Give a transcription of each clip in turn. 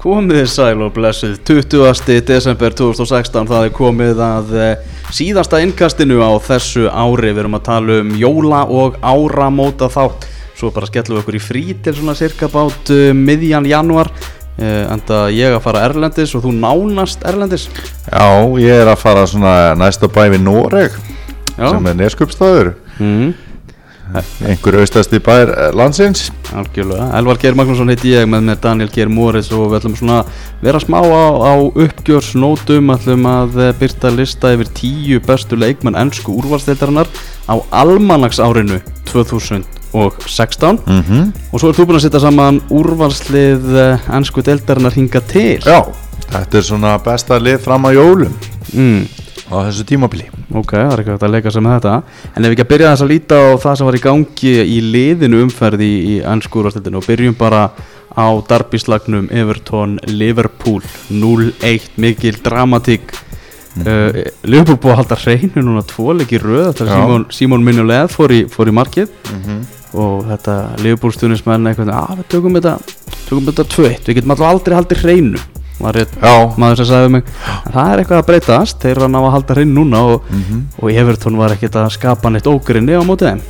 Komið sæl og blessuð 20. desember 2016 það er komið að eh, síðasta innkastinu á þessu ári við erum að tala um jóla og áramóta þátt svo bara skellum við okkur í frí til svona cirka bát uh, miðjan januar uh, enda ég að fara Erlendis og þú nánast Erlendis Já, ég er að fara svona næsta bæ við Noreg Já. sem er neskupstæður mm. Einhver austasti bær eh, landsins. Algjörlega, Elvar Geir Magnússon heiti ég með mér Daniel Geir Móris og við ætlum svona vera smá á, á uppgjörsnótum. Ætlum að eh, byrta lista yfir tíu bestu leikmenn ennsku úrvalsdeildarinnar á almanagsárinu 2016 mm og svo er þú búin að setja saman úrvalslið eh, ennsku deildarinnar hinga til. Já, þetta er svona besta lið fram að jólum. Mm. Á þessu tímabili. Ok, það er hægt að leika með þetta. En ef við ekki að byrja þess að líta á það sem var í gangi í liðinu umferð í, úrvalsdeildinu og byrjum bara á darbislagnum Everton Liverpool 0-1 mikil dramatík. Mhm. uh, Liverpool búið að halda hreinu núna tvo leiki röð þegar Já. Simon, Simon Mignolet fór í, fór í markið. Mhm. og þetta Liverpool stuðnismenn eitthvað að við tökum þetta tökum þetta 2-1, við getum alltaf aldrei haldið hreinu var rétt Já, maður sem sagði mig. En það er eitthvað að breytast, þeir eru að ná að halda hreinu núna og, Mhm. og Everton var ekkert að skapa neitt ógrinni á mótið þeim.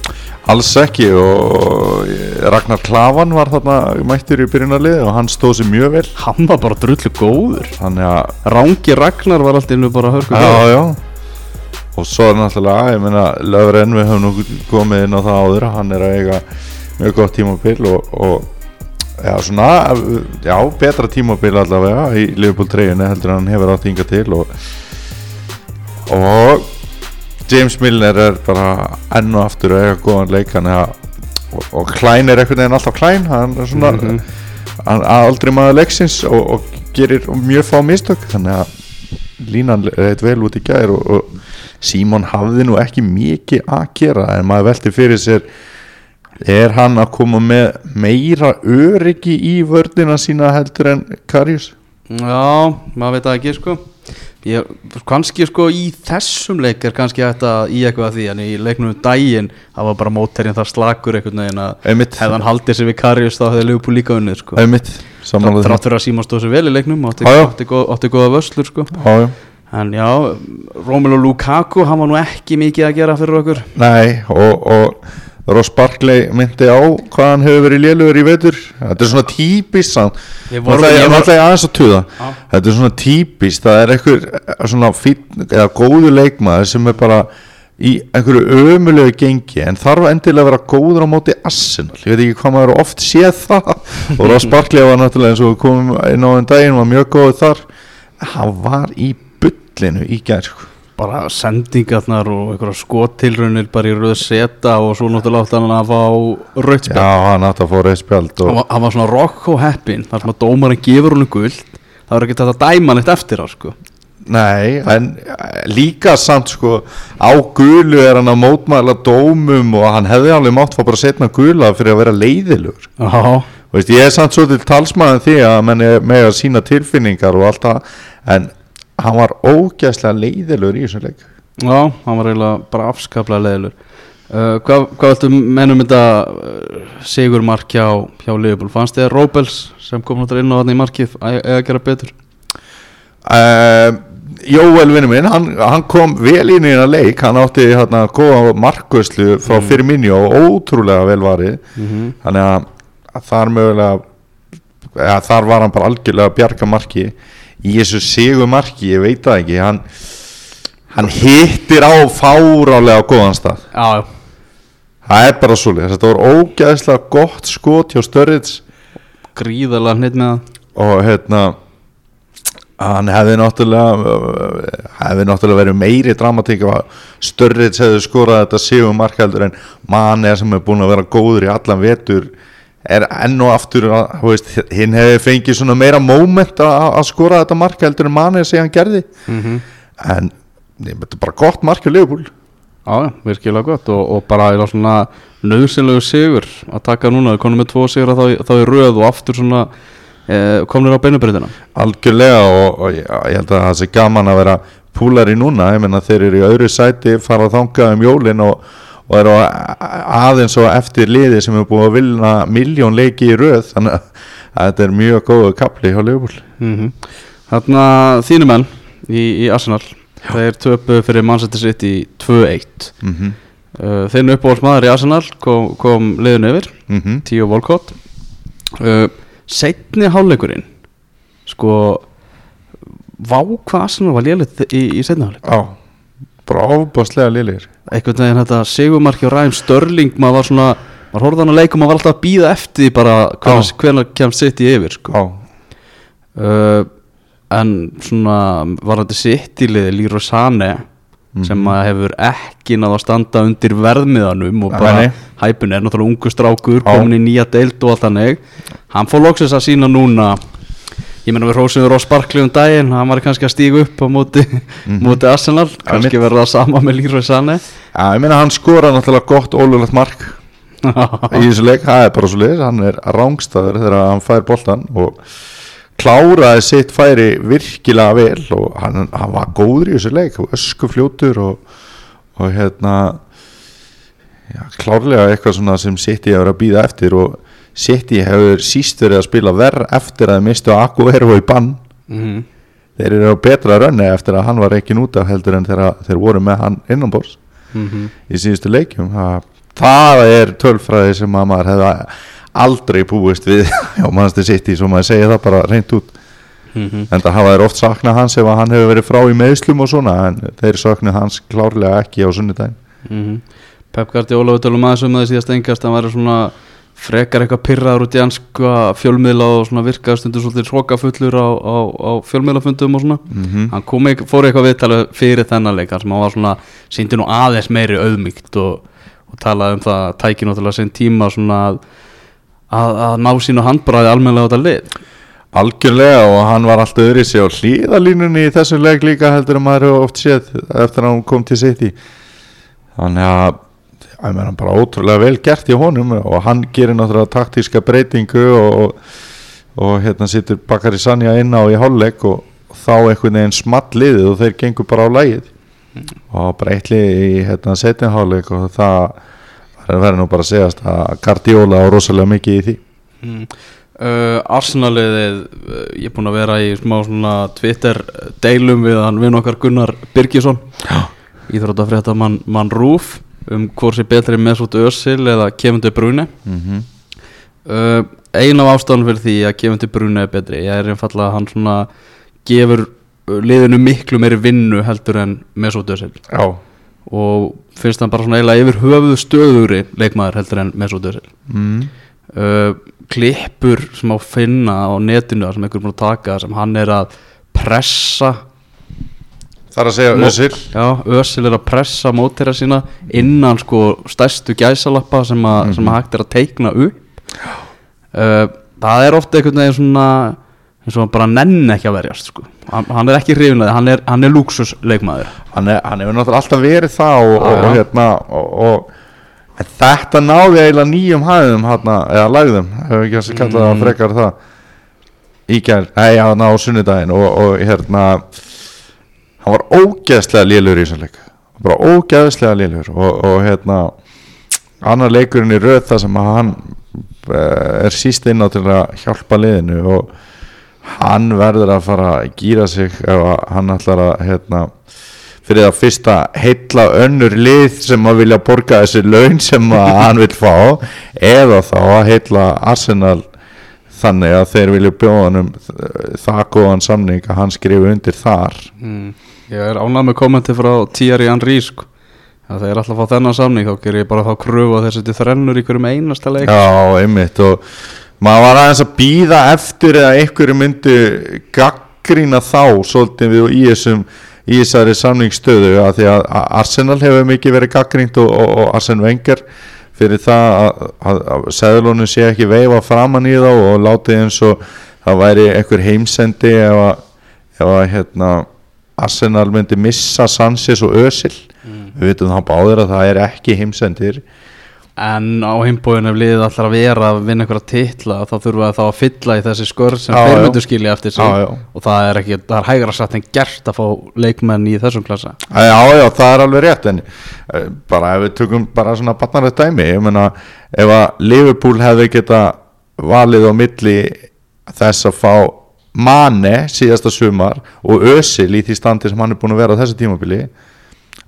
Alls ekki og Ragnar Klavan var þarna mættur í byrjunarlið og hann stóð sér mjög vel. Hann var bara drullu góður. Að Rángi Ragnar var alltaf innu bara hörku Já, já. Og svo er náttúrulega, ég meina Löfren við höfum nú komið inn á það áður Hann er að eiga mjög gott tímabil og, og já, svona Já, betra tímabil allavega Í Liverpool 3 heldur en hann hefur átt hinga til Og, og James Milner er bara enn og aftur að eiga góðan leik. Að Og, og Klein er einhvern veginn alltaf Klein. Hann er svona Mhm. hann, aldrei maður leiksins og, og gerir mjög fá mistök. Þannig að línan reyð vel út í gær og, og Símon hafði nú ekki mikið að gera en maður velti fyrir sér er hann að koma með meira öryggi í vördina sína heldur en Karius? Já, maður veit ekki sko. Ég, kannski sko í þessum leik er kannski að í eitthvað að því en í leiknum um daginn það var bara mótterinn þar slakur einhvern veginn að hann haldið sér við Karius þá hefði Leopold líka unnið sko. Þrátt fyrir að Símon stóð sér vel í leiknum átti, Já, já. átti, góð, átti góða vöslur sko. Já, já. en já, Romelu Lukaku hann var nú ekki mikið að gera fyrir okkur. Nei, og, og Ross Barkley myndi á hvað hann hefur verið lélugur í vetur. Þetta er svona típist þetta er svona típist það er einhver svona fín, eða góðu leikmaður sem er bara í einhverju ömulegu gengi en þarf endilega að vera góður á móti Arsenal, ég veit ekki hvað maður hefur oft séð það. Og Ross Barkley var náttúrulega eins og komum inn á enn daginn var mjög góður þar. Hann var í bullinu í gær sko. Bara sendingarnar og einhverja skottilraunir bara í röð seta og svo náttúrulega átti hann að fá rautt spjald. já, hann átti að fá reyðspjald hann, og hann var svona rocko heppin þar sem að dómarinn gefur honum guld það var ekki þetta að dæma neitt eftir á sko. Nei, en líka samt sko á gulu er hann að mótmæla dómum og hann hefði alveg mátt fá bara setna gula fyrir að vera leiðilegur. Já, og veist, ég er samt svo til talsmaðin því að menn er með að sína tilfinningar og allt það en hann var ógæslega leiðilegur í þessum leik. Já, hann var eiginlega bara afskaplega leðilur uh, hvað, hvað viltu mennum þetta uh, sigur mark hjá, hjá Liverpool? Fannst þið að Róbels sem kom náttúrulega inn á hann í markið að gera betur? Uh, Jóel vinnu minn hann, hann kom vel inn í hérna leik. Hann átti hérna góða markvöslu frá mm. fyrir minni og ótrúlega vel varið. Mm -hmm. þannig að, þar mögulega ja, þar var hann bara algjörlega bjarga marki í þessu sigu marki, ég veit það ekki hann, hann hittir á fárálega góðan stað. Já, það er bara svolítið, þetta var ógæðslega gott skot hjá Störrits gríðarlega hnitt með það. Og hérna hann hefði náttúrulega hefði náttúrulega verið meiri dramatík að Störrits hefði skorað þetta sigu markaldur en mann sem er búin að vera góður í allan vetur er enn og aftur að, hinn hefði fengið svona meira moment að að skora þetta markaldur en mann sem hann gerði mm -hmm. en þetta er bara gott markið Leopold Já, já, virkilega gott og, og bara er nöðsynlegu sigur að taka núna, við konum með tvo sigur þá, þá er röð og aftur svona eh, komnir á beinubreytina algjörlega og, og ég, ég held að það sé gaman að vera púlari núna, ég menna þeir eru í öðru sæti fara að þanga um jólin og, og eru á- aðeins og eftir liði sem er búið að vilna miljón leiki í röð þannig að þetta er mjög góðu kapli hjá Liverpool. Mm Þarna þínu menn í, í Arsenal. Þeir töpu fyrir Manchester City 2-1 mm -hmm. uh, Þinn uppáhaldsmaður í Arsenal kom, kom liðun yfir. Mm Tíu Volkot uh, Setni hálfleikurinn Sko Vá hvað Arsenal var lélitt í, í setni hálfleik. Já, bara ofbáslega liðir Einhvern veginn þetta Sigurmarki og Ræm Störling maður var svona maður horfði hann að leikum maður var alltaf að býða eftir bara Já. hvenær kemst City yfir sko. Uh, en svona var þetta sitt í liði Lýra Sane sem að hefur ekki náða að standa undir verðmiðanum og bara Nei, hæpun er náttúrulega ungu strákur komin í nýja deild og allt þannig. Hann fór loksins að sína núna ég meina við hrósum á sparkli um daginn hann var kannski að stíga upp á móti, móti Arsenal, kannski verða það sama með Lýra Sane Já, ég meina hann skora náttúrulega gott ólulegt mark. Í þessu leik, það er bara svo leiðis hann er rángstæður þegar hann fær boltan og kláraði sitt færi virkilega vel og hann, hann var góður í þessu leik og öskufljótur og, og hérna já, klárlega eitthvað svona sem City hefur að býða eftir og City hefur síst verið að spila verð eftir að mistu Aguero í bann Mhm. þeir eru á betra rönni eftir að hann var ekki út af heldur en þegar þeir voru með hann innanbors Mhm. í síðustu leikjum það, það er tölfræði sem að maður hefði aldrei búist við á mannstu í svo maður segja það bara reynd út Mhm. en það hafa þeir oft saknað hans ef að hann hefur verið frá í meðslum og svona en þeir saknað hans klárlega ekki á sunnudaginn Mhm. Pep Guardiola við tölum aðeins um það síðast engast hann væri svona frekar eitthvað pyrraður út í anska fjölmiðla og svona virkaði stundur svolítið hrókafullur á, á, á fjölmiðlafundum og svona. Mhm. hann kom ekki, fór eitthvað viðtalið fyrir þennan leik hann var svona, síndi nú aðeins meiri auðmygt og, og talaði um það tæki náttúrulega sinn tíma svona að, að, að ná sínu handbræði almennilega á þetta lið. Algjörlega og hann var alltaf öðru sig á hlýðalínunni í þessu leik líka heldur en maður hefur oft séð eftir að hann kom til sitt í þannig að ég meina bara ótrúlega vel gert í honum og hann gerir náttúrulega taktíska breytingu og, og hérna situr Bakari Sanja inn á í hálfleik og þá einhvern veginn small liðið og þeir gengur bara á lægið og breytli í hérna setin hálfleik og það verður nú bara að segjast að Guardiola á rosalega mikið í því. Mm. uh, Arsenaliðið uh, ég er búinn að vera í smá svona Twitter deilum við hann vinn okkar Gunnar Birgisson íþróttafrétta mann man Rúf um hvort sé betri Mesut Özil eða Kevin De Bruyne mm -hmm. uh, ein af ástæðan fyrir því að Kevin De Bruyne er betri ég er einfallega að hann svona gefur uh, liðinu miklu meiri vinnu heldur en Mesut Özil Já og finnst hann bara svona eiginlega yfir höfuðu stöðugri leikmaður heldur en Mesut Özil mm. uh, klippur sem á finna á netinu sem einhver er búin að taka sem hann er að pressa Það er að segja Özil. Já, Ösil er að pressa mótira sína innan sko stærstu gæsalappa sem, a, sem að hægt er að teikna upp. Uh, það er ofta einhvern veginn svona eins og hann bara nenn ekki að verjast sko. hann, hann er ekki hrifinlega, hann er, hann er luxusleikmaður hann, er, hann hefur náttúrulega alltaf verið það og, og, og hérna og, og þetta náði eiginlega nýjum hæðum hérna, eða lagðum, hefur ekki að kalla það Mm. frekar það í gær, nei, hérna á sunnudaginn og, og hérna hann var ógeðslega lélur í þessum leik. Bara ógeðslega lélur. Og, og hérna annar leikurinn í röð það sem hann eh, er síst inn á til að hjálpa liðinu og hann verður að fara að gýra sig ef að hann ætlar að hérna, fyrir það fyrsta heilla önnur lið sem að vilja borga þessi laun sem að hann vil fá eða þá að heilla Arsenal þannig að þeir vilja bjóða hann um það góðan samning að hann skrifi undir þar mm. ég er ánað með kommenti frá Thierry Henry sko. að þeir alltaf fá þennan samning þá ger ég bara þá kröfu að þessi til þrennur í hverjum einasta leik Já, einmitt og maður var aðeins að býða eftir eða einhverju myndi gaggrína þá svolítið við í þessum í þessari samningsstöðu að því að Arsenal hefur mikið verið gaggrínt og, og, og Arsen Wenger fyrir það að, að, að seðlunum sé ekki veifa framann í þá og látið eins og það væri einhver heimsendi ef að, ef að hérna, Arsenal myndi missa Sanchez og Özil. Við veitum þá báður að það er ekki heimsendir En á heimbóin ef liðið allar að vera að vinna einhverja titla þá þurfa það þá að fylla í þessi skörð sem þeir myndu skilja eftir sig. Já, já. og það er ekki, það er hægra satt en gert að fá leikmenn í þessum klassa. Já, já, það er alveg rétt en eh, bara ef við tökum bara svona barnarlegt dæmi, ég meina ef að Liverpool hefði geta valið á milli þess að fá Mane síðasta sumar og Ösil í því standi sem hann er búin að vera á þessu tímabili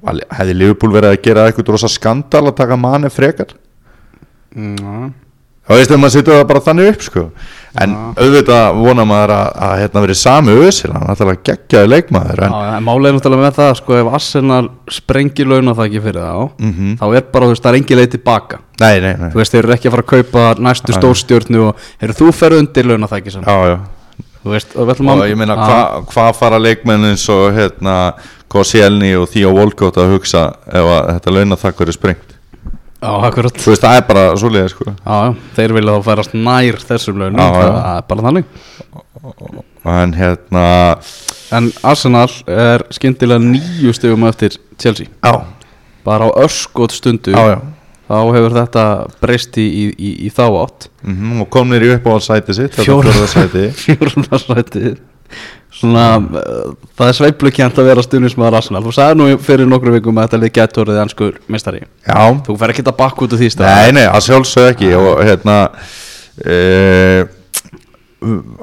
hefði Liverpool verið að gera eitthvað rosa skandal að taka Mane frekar? Já, þá veist að maður setur það bara þannig upp sko. en auðvitað vonar maður að, að hérna verið sami Ösil hann er alltaf geggjaði leikmaður en, Já, en málið er náttúrulega með það sko, ef Arsenal sprengir launa það ekki fyrir þá Mhm. þá er bara, þú veist, það er engi leið tilbaka. Nei, nei, nei. Þú veist, þeir eru ekki að fara að kaupa næstu stórstjórnu og heyrðu, þú ferð undir launa það ekki sem já, já. Veist, og og ég meina Já. hvað hva fara leikmenn eins og hérna Koscielny og Theo Walcott að hugsa ef að þetta launathakk verið sprengt? Já, þú veist það er bara svoleiði sko. Já, já, þeir vilja þá færast nær þessum launum Já, já. það er bara þannig. En hérna En Arsenal er skyndilega nýju stegum eftir Chelsea. Já, bara á örskot stundu já, já. Þá hefur þetta breyst í, í, í, í þá átt. Mm og komnir í uppáhaldssæti sitt þetta Fjóra. fjórða sæti fjórundarsætið svona, uh, það er sveiplukjent að vera stundismæður Arsenal. Þú sagði nú fyrir nokkru vikum að þetta lið gæti orðið ennskur mistari já, þú fer ekki að bakka út af því stað nei, nei, að sjálfsög ekki. Og hérna e,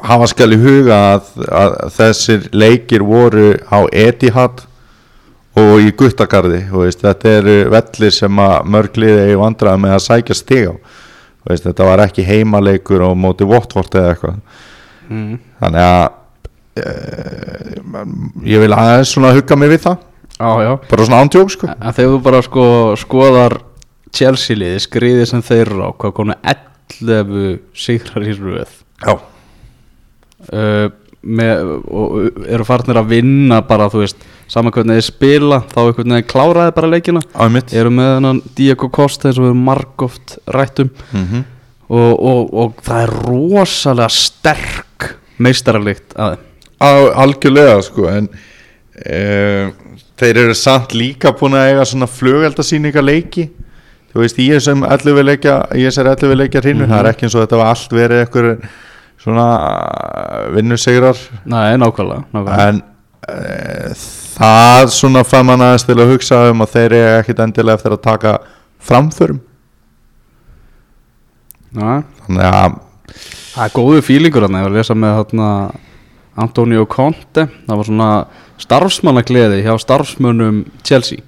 hafa skal í huga að, að þessir leikir voru á Etihad og í Guttagarði þú veist, þetta eru vellir sem að mörgliði í vandraði með að sækja stig á. Veist, þetta var ekki heimaleikur og móti Votvort eða eitthvað. Mm. þannig að e, ég vil aðeins svona hugga mig við það. Já, já. bara svona ándjók sko. Þegar þú bara sko skoðar Chelsea liði skriði sem þeir á hvað konu 11 sigrar í röð. Já, uh, með, og eru farnir að vinna bara þú veist saman hvernig þeir spila þá einhvern veginn kláraði bara leikina. Á mitt eru með hennan Diego Costa eins og við erum margóft rættum mm og, og, og það er rosalega sterk meistaralikt að þeim. Á, algjörlega sko en e, þeir eru samt líka búin að eiga svona flugeldasýninga leiki. Þú veist í þessum 11 leikja í þessar 11 leikja hrinnu það er ekki eins og þetta var allt verið eitthvað svona vinnusegrar Nei, nákvæmlega, nákvæmlega. en e, það svona fann mann aðeins til að hugsa um að þeir eru ekkit endilega eftir að taka framförum. Nei, þannig að Það er góðu fílingur hann, ég var að lesa með þarna Antonio Conte. Það var svona starfsmannagleði hjá starfsmönnum Chelsea.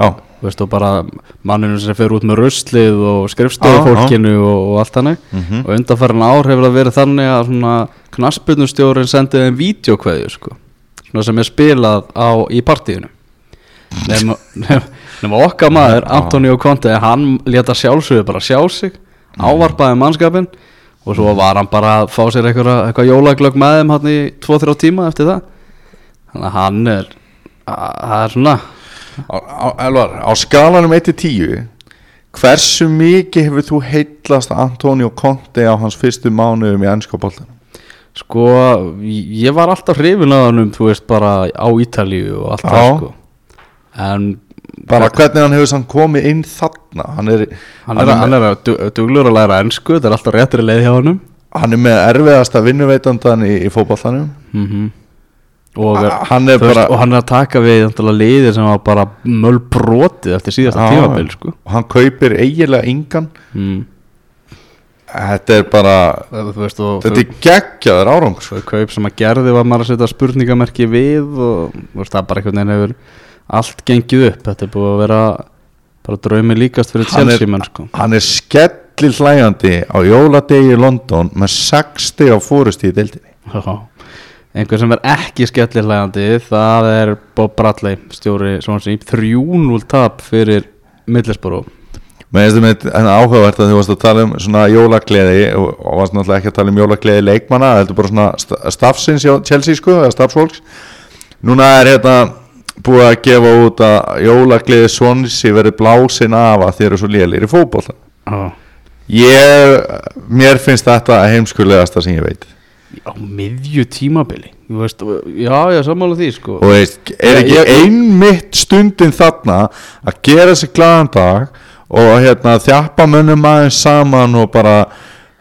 Já, veist og bara manninu sem fer út með ruslið og skrifstofufólkinu og, og allt þannig. Mhm. og undanfærin ár hefur það verið þannig að svona knasputnustjórin sendið þeim vídeokveðju sko, sem er spilað á, í partíinu. Nema, nema, okkar maður Antonio Conte, hann leta sjálfsögðu bara sjá sig, ávarpaði mannskapin og svo var hann bara að fá sér eitthvað, eitthvað jólaglögg með þeim hann í 2-3 tíma eftir það. Þannig að hann er að- það er svona Á, á, Elvar, á skalanum 1-10 hversu mikið hefur þú heitlast Antonio Conte á hans fyrstu mánuðum í ennska boltan? Sko, ég var alltaf hrifin að hann um, þú veist, bara á Ítalíu og allt það, sko. En bara hvernig hann hefur samt komið inn þarna? Hann er, hann er, hann er að du- duglur að læra ennsku, þetta er alltaf réttri leið hjá honum. Hann er með erfiðasta vinnuveitandan í, í fótbollanum mm og, A- hann er veist, bara- og hann er að taka við liðir sem var bara mölbrotið eftir síðasta Já, tímabil, sko. Og hann kaupir eiginlega engan. Mm. Þetta er bara veist, og þetta er geggjaður árangur sko. þau kaup sem að gerði var maður að setja spurningamerki við og veist, það bara einhvern veginn hefur allt gengið upp, þetta er búið að vera bara draumi líkast fyrir er- Chelsea menn, sko. hann er skellill hlæjandi á jóladegi í London með 60 á fórusti í deildinni. Einhver sem er ekki skellilegandi það er Bob Bradley stjóri Swansea. 3-0 tap fyrir Middlesbrough Mér finnst þetta með áhugavert að þú varst að tala um svona jólagleði og, varst náttúrulega ekki að tala um jólagleði leikmanna heldur bara svona sta- staffsins hjá Chelsea sko, eða staffsfólks Núna er hérna búið að gefa út að jólagleði Swansea verið blásin af að þeir eru svo lélir í Já. Ég, mér finnst þetta heimskulegasta sem ég veit. Á miðju tímabili. Veist, já, ég sammála því sko. Og veist, er ekki einmitt stundin þarna að gera sér glaðan dag og hérna þjappa mönnum aðeins saman og bara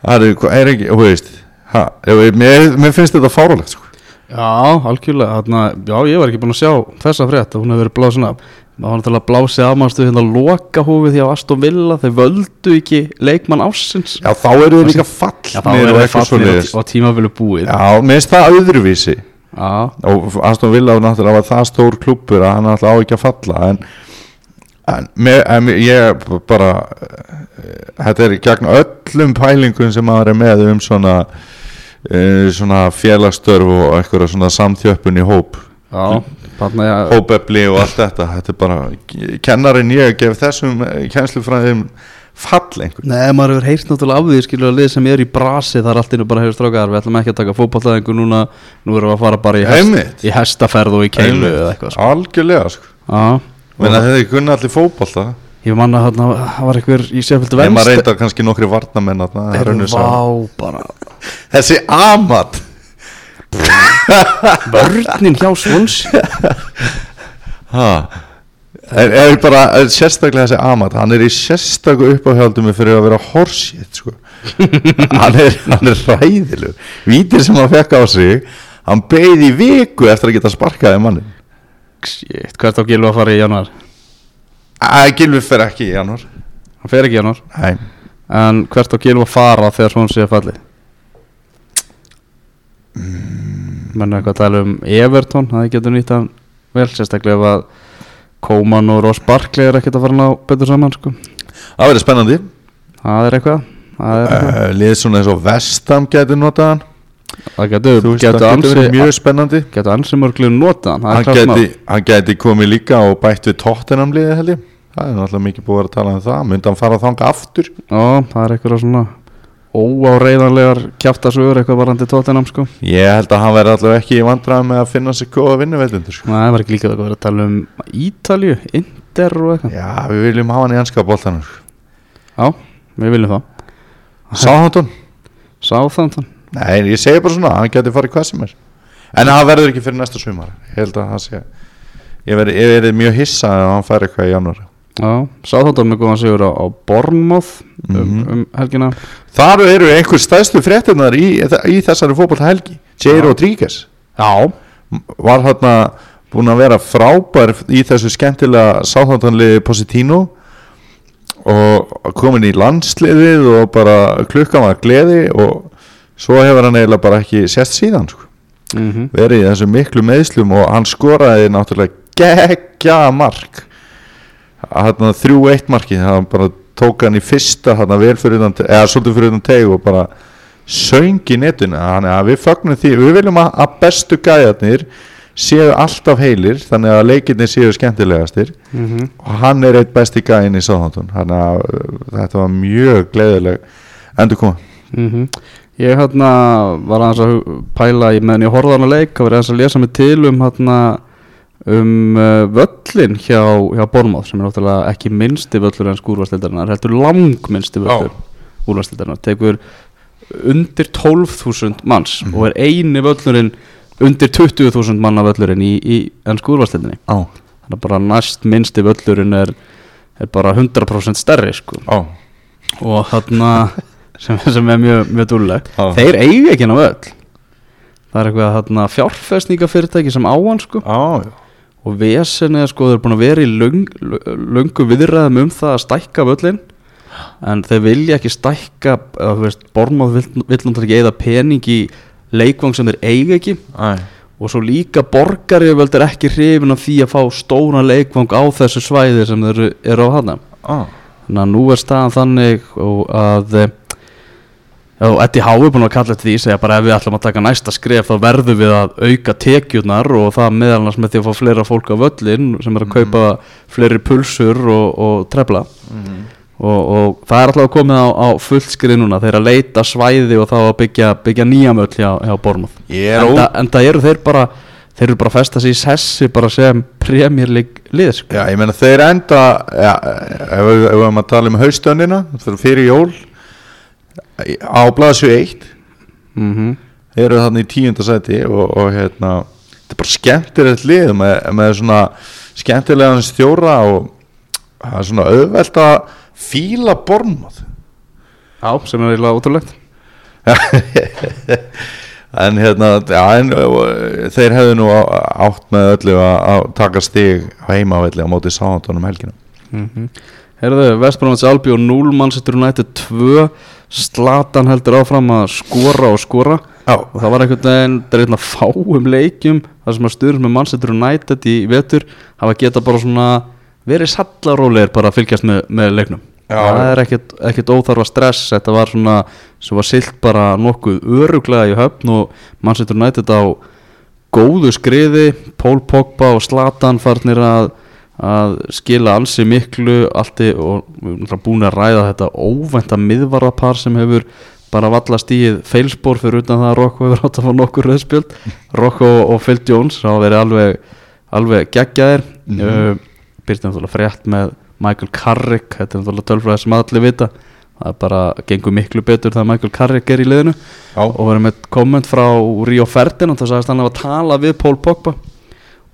það er, er ekki, þú veist ha, mér, mér finnst þetta fáralegt sko. já, algjörlega þarna, já, ég var ekki búin að sjá þessa frétt að hún hefur verið blásin af. Það var náttúrulega blásið afmannstu hérna loka hófið því á Aston Villa Þeir völdu ekki leikmann ásins Já, þá eru þeir líka fallnir og eitthvað svoleiðis. og tímabilu búið. Já, mér finnst það öðruvísi. Já, og Aston Villa var náttúrulega það stór klubbur að hann náttúrulega á ekki að falla en, en, með, en ég bara eh, þetta er gegn öllum pælingum sem maður er með um svona uh, svona félagstörf og eitthvað svona samþjöppun í hóp. Já, þarna ég hópefli og allt þetta. Þetta er bara, kennarin ég gef þessum eh, kennslufræðum fall einhvern. Nei, maður hefur heyrt náttúrulega af því skilur að lið sem er í brasi það er allt innu bara hefur strákar við ætlum ekki að taka fótballtæðingu núna. Nú erum við að fara bara í, hest, í hestaferð og í keilu eða eitthvað sko. algjörlega sko. Já, Menna, þetta er kunni allir fótbolta? Ég manna að það var einhver í Sheffield en maður reyndar kannski nokkri varnamenn þessi amat Vörnin hjá Svons Ha. Er, er bara er sérstaklega þessi Amat hann er í sérstaku uppáhjaldum fyrir að vera horsið sko. hann, er, hann er ræðilur vítir sem hann fekk á sig hann beigði í viku eftir að geta sparkaði mannin Shit, hvert á Gilva að fara í januar? Æ, Gilvi fer ekki í janúar Hann fer ekki í januar Nei, En hvert á Gilva að fara þegar Svons sé að falli? Menn eitthvað að tala um Everton, það getur nýtt hann vel Sérstaklega ef að Kóman og Ross Barkley er ekkert að fara að ná betur saman sko. það verður spennandi Það er eitthvað Það, er eitthvað. uh, Lið svona eins og Vestam getur notað hann það getur, það verið mjög spennandi. Getur ansi mörglega notað hann. Það hann hann geti komið líka og bætt við Tottenham liðið held ég. Það er náttúrulega mikið búið að tala um það. Myndi hann fara þanga aftur? Já, það er eitthvað svona óáreiðanlegar kjaftasögur eitthvað varandi tóttinam sko. Ég held að hann verði allavega ekki í vandræðum með að finna sér góða vinnuveitundur sko. Það var ekki líka eitthvað að vera að tala um Ítalju, Inder og eitthvað. Já, við viljum hafa hann í ennska boltanum sko. Já, við viljum það. Sáhantun? Sáþantan Nei, ég segi bara svona, hann geti farið hvað sem er. En það verður ekki fyrir næsta sumar. Ég held að það sé Ég verði, ég verði mjög hissa ef hann fær eitthvað í janúar. Já, Sáþantan með góðan sigur á, á Bornmoth um, Mhm. um helgina. Þar eru einhver stæðstu fréttunar í, í þessari fótbolta helgi J. Rodríguez Já. Var þarna búin að vera frábær í þessu skemmtilega sáþáttanliði Positino og komin í landsliðið og bara klukkan var gleði og svo hefur hann eiginlega bara ekki sést síðan sko. mm verið í þessu miklu meðslum og hann skoraði náttúrulega geggja mark. Þrjú eitt marki hann bara tók hann í fyrsta hann utan, eða svolítið fyrir utan teg og bara söng í að við fögnum því, við viljum að, að bestu gæðarnir séu alltaf heilir þannig að leikirnir séu skemmtilegastir. -hmm. og hann er eitt besti gæðin í Sáþántun þannig að uh, þetta var mjög gleðileg endur koma Mm Ég hérna var aðeins að pæla í meðan ég horfði á hana leik það var aðeins að lesa mig til um hérna um uh, völlin hjá, hjá Bornmoth sem er náttúrulega ekki minnsti völlur en skúrvarsleildarinnar heldur langminnsti völlur úrvarsleildarinnar tekur undir 12.000 manns Mhm. og er eini völlurinn undir 20.000 manna völlurinn í, í enn skúrvarsleildinni á, þannig að bara næst minnsti völlurinn er, er bara 100% stærri sko. Og þarna sem, sem er mjög, mjög dúllegt. Já. þeir eigi ekki ná öll. Það er eitthvað þarna fjárfestningafyrirtæki sem á hann sko. Já og vesen er sko þeir eru búin að vera í löng, löngu viðræðum um það að stækka völlin en þeir vilja ekki stækka Bormáð vill, vill náttúrulega ekki eða pening í leikvang sem þeir eiga ekki. Æ. og svo líka borgari er ekki hrifin af því að fá stóra leikvang á þessu svæði sem þeir eru, á hana á, Þannig að nú er staðan þannig og að Já, Eddie Howe er búin að kalla þetta því segja bara ef við ætlum að taka næsta skref þá verðum við að auka tekjurnar og það meðal annars með því að fá fleira fólk á völlin sem er að kaupa fleiri pulsur og, og trefla. Og, og það er alltaf komið á, á fullskrið núna þeir að leita svæði og þá að byggja, byggja nýja möll hjá, hjá er en, það eru þeir bara þeir eru bara að festa sig í sessi bara sem premjörleik lið sko. Já, ég meina þeir enda ja, ef ef við erum að tala um haustöndina fyrir jól á blaðsju 1 mm þeir eru þannig í tíunda sæti og, og hérna, þetta er bara skemmtilegt lið með, með svona skemmtilegan stjóra og það er svona auðvelt að fíla bormað Já, sem er eiginlega ótrúlegt. En hérna já, en, þeir hefðu nú á- átt með öllu að, taka stig heimavelli á móti sáhandunum helgina. Mm Herðu, Vestbrónans Albi og 0 Manchester United 2 Slatan heldur áfram að skora og skora Já. og það var einhvern veginn það er einn að fáum leikjum þar sem að stuður með Manchester United í vetur hafa geta bara svona verið sallarólegir bara að fylgjast með, með leiknum Já. það er ekkert, óþarfa stress þetta var svona sem var silt bara nokkuð öruglega í höfn og Manchester United á góðu skriði Pól Pogba og Slatan farnir að, að skila ansi miklu allt í, og við erum búin að ræða þetta óvænta miðvarapar sem hefur bara valla stíð feilspor fyrir utan það að Rocco hefur átt að fá nokkur rauðspjöld Rocco og Phil Jones það hafa verið alveg, alveg geggjaðir mm. -hmm. byrjtum náttúrulega frétt með Michael Carrick þetta er náttúrulega tölfræði sem allir vita það er bara gengur miklu betur þegar Michael Carrick er í liðinu Já. og verið með komment frá Rio Ferdinand það sagðist hann að tala við Pól Pogba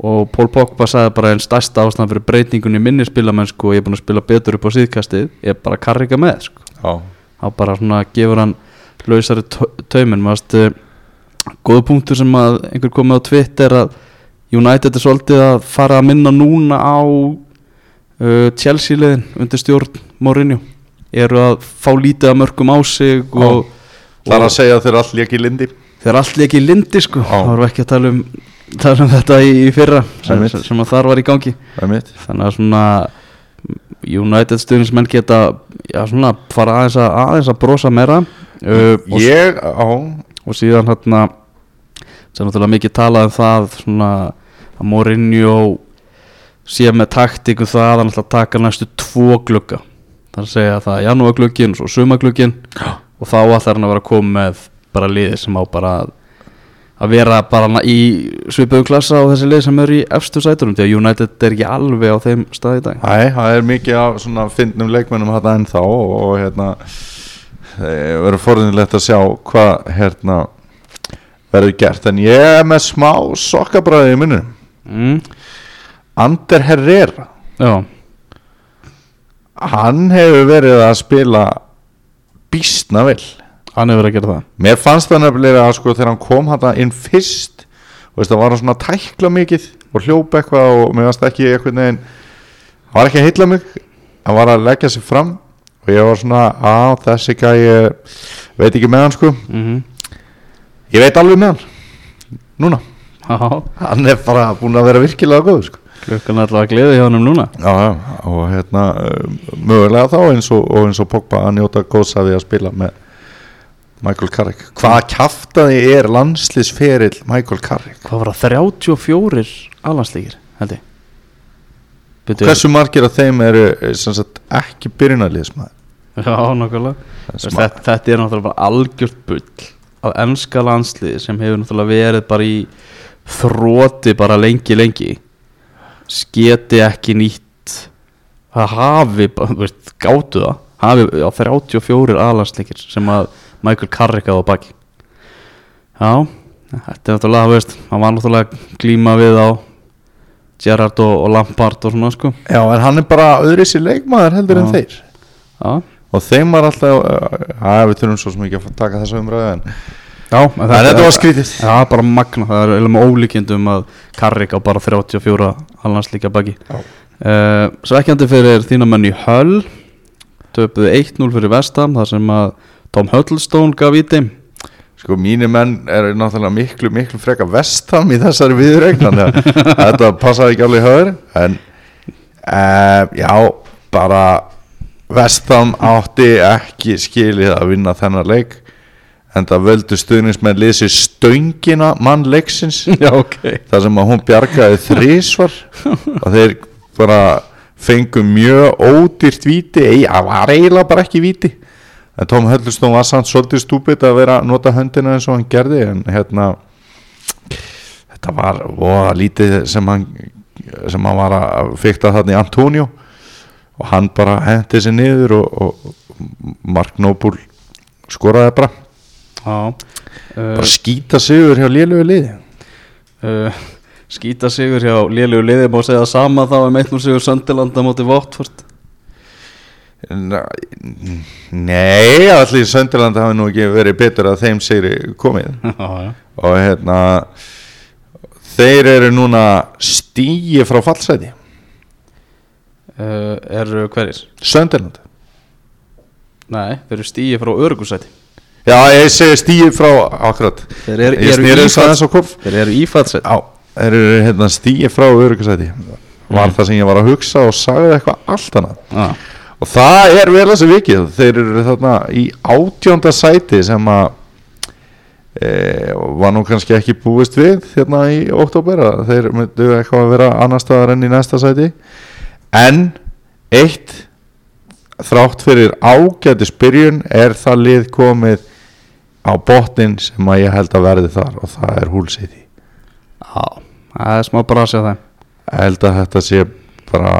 og Pól Pogba sagði bara einn stærsta ástæðan fyrir breytingunni í minni spilamennsku og ég er búin að spila betur upp á síðkastið ég er bara Carricka með sko. Þá bara svona gefur hann lausari taumin uh, góða punktur sem að einhver komið á Twitter að United er svolítið að fara að minna núna á uh, Chelsea liðin undir stjórn Mourinho. Eru að fá lítið að mörgum á sig og, það er að segja að þeir allir ekki lindi þeir allt ekki í lindi sko. Þá erum við ekki að tala um, tala um þetta í, í fyrra sem, sem, að þar var í gangi. Það er þannig að svona United stuðnismenn geta já, svona, fara aðeins að, aðeins að brosa meira. Uh, og, Ég, á, og síðan hérna sem náttúrulega mikið talað um það svona að Mourinho sé með taktíku það að að taka næstu tvo glugga. Það er að segja að það er janúarglugginn og svo sumaglugginn og þá ætlar hann að vera að koma með bara liði sem á bara að vera bara í svipuðu klassa á þessi lið sem eru í efstu sætunum því að United er ekki alveg á þeim stað í dag. Æ, það er mikið af svona fyndnum leikmennum þetta ennþá og, og hérna það verður forðinlegt að sjá hvað hérna verður gert. En ég er með smá sokkabræði í munum mm, Ander Herrera. Já, hann hefur verið að spila býstna vel hann hefur verið að gera það. Mér fannst það nefnilega að sko þegar hann kom hann inn fyrst og veist það var hann svona að tækla mikið og hljópa eitthvað og mér fannst ekki eitthvað neginn hann var ekki að heilla mig hann var að leggja sig fram og ég var svona að þessi gæi veit ekki með hann sko. Mm ég veit alveg með hann. Núna. Já, hann er bara búin að vera virkilega góð sko. Klukkan er alltaf að gleði hjá hann núna. Já, já, og hérna uh, mögulega þá eins og, og eins og Pogba að njóta góðs að við að spila með Michael Carrick. Hvaða kjaftaði er landslisferill Michael Carrick? Hvað var það, 34 alhansleikir held ég? Byrju, Hversu margir af þeim eru eh, sagt, ekki byrjunarliðsmaður? Já, Þessi þetta, þetta er náttúrulega bara algjört bull af ennska landsliði sem hefur náttúrulega verið bara í þróti bara lengi lengi. Sketi ekki nýtt það hafi, veist, gátu það hafi á 34 alhansleikir sem að Michael Carrick á baki. Já, þetta er náttúrulega, veist, hann var náttúrulega glíma við á Gerrard og, og Lampard og svona sko. Já, en hann er bara öðru sér leikmaður heldur en Já. þeir. Já, og þeim var alltaf að við þurfum svo ekki að taka þessa umræðu en, Já, en en þetta var skrítið. Já, bara magna, það er eiginlega með ólíkjendum að Karrik á bara 34 allanslíkja baki. Já. uh, Svekkjandi fyrir þína menn í Höll töpuðu 1-0 fyrir Vestam þar sem að Tom Huddlestone gaf í þeim. Sko mínir menn er náttúrulega miklu, miklu freka vestam í þessari viðregn þannig að þetta passaði ekki alveg höður en uh, já, bara vestam átti ekki skilið að vinna þennan leik en það völdu stuðningsmenn lýsi stöngina mann leiksins. Já, ok. Þar sem að hún bjargaði þrísvar og þeir bara fengu mjög ódýrt víti. Það var eiginlega bara ekki víti. En Tom Huddleston var samt svolítið stúpid að vera að nota höndina eins og hann gerði en hérna þetta var voða lítið sem hann sem hann var að fykta þarna í Antonio. Og hann bara hendi sér niður og, og Mark Noble skoraði bara. Já bara uh, skýta sigur hjá lélögu liði. uh, Skýta sigur hjá lélegu liði má segja sama þá um 1-0 sigur Söndiland á móti Votford Nei, allir Sönderland hafi nú ekki verið betur að þeim segri komið. Já, já. Og hérna þeir eru núna stíi frá fallsæti. Uh, Eru hverjir? Sönderland Nei, þeir eru stíi frá örgusæti Já, ég segi stíi frá akkurat. Þeir eru, eru snýri eru hérna stíi frá öryggisæti. Var það sem ég var að hugsa og sagði eitthvað allt annað. Já, og það er vel þessi vikið. Þeir eru þarna í átjónda sæti sem að e, var nú kannski ekki búist við hérna í oktober þeir myndu eitthvað að vera annar staðar enn í næsta sæti. En eitt þrátt fyrir ágæti spyrjun er það lið komið á botnin sem að ég held að verði þar og það er húlsiti já Það er smá brasi á þeim. Ég held að þetta sé bara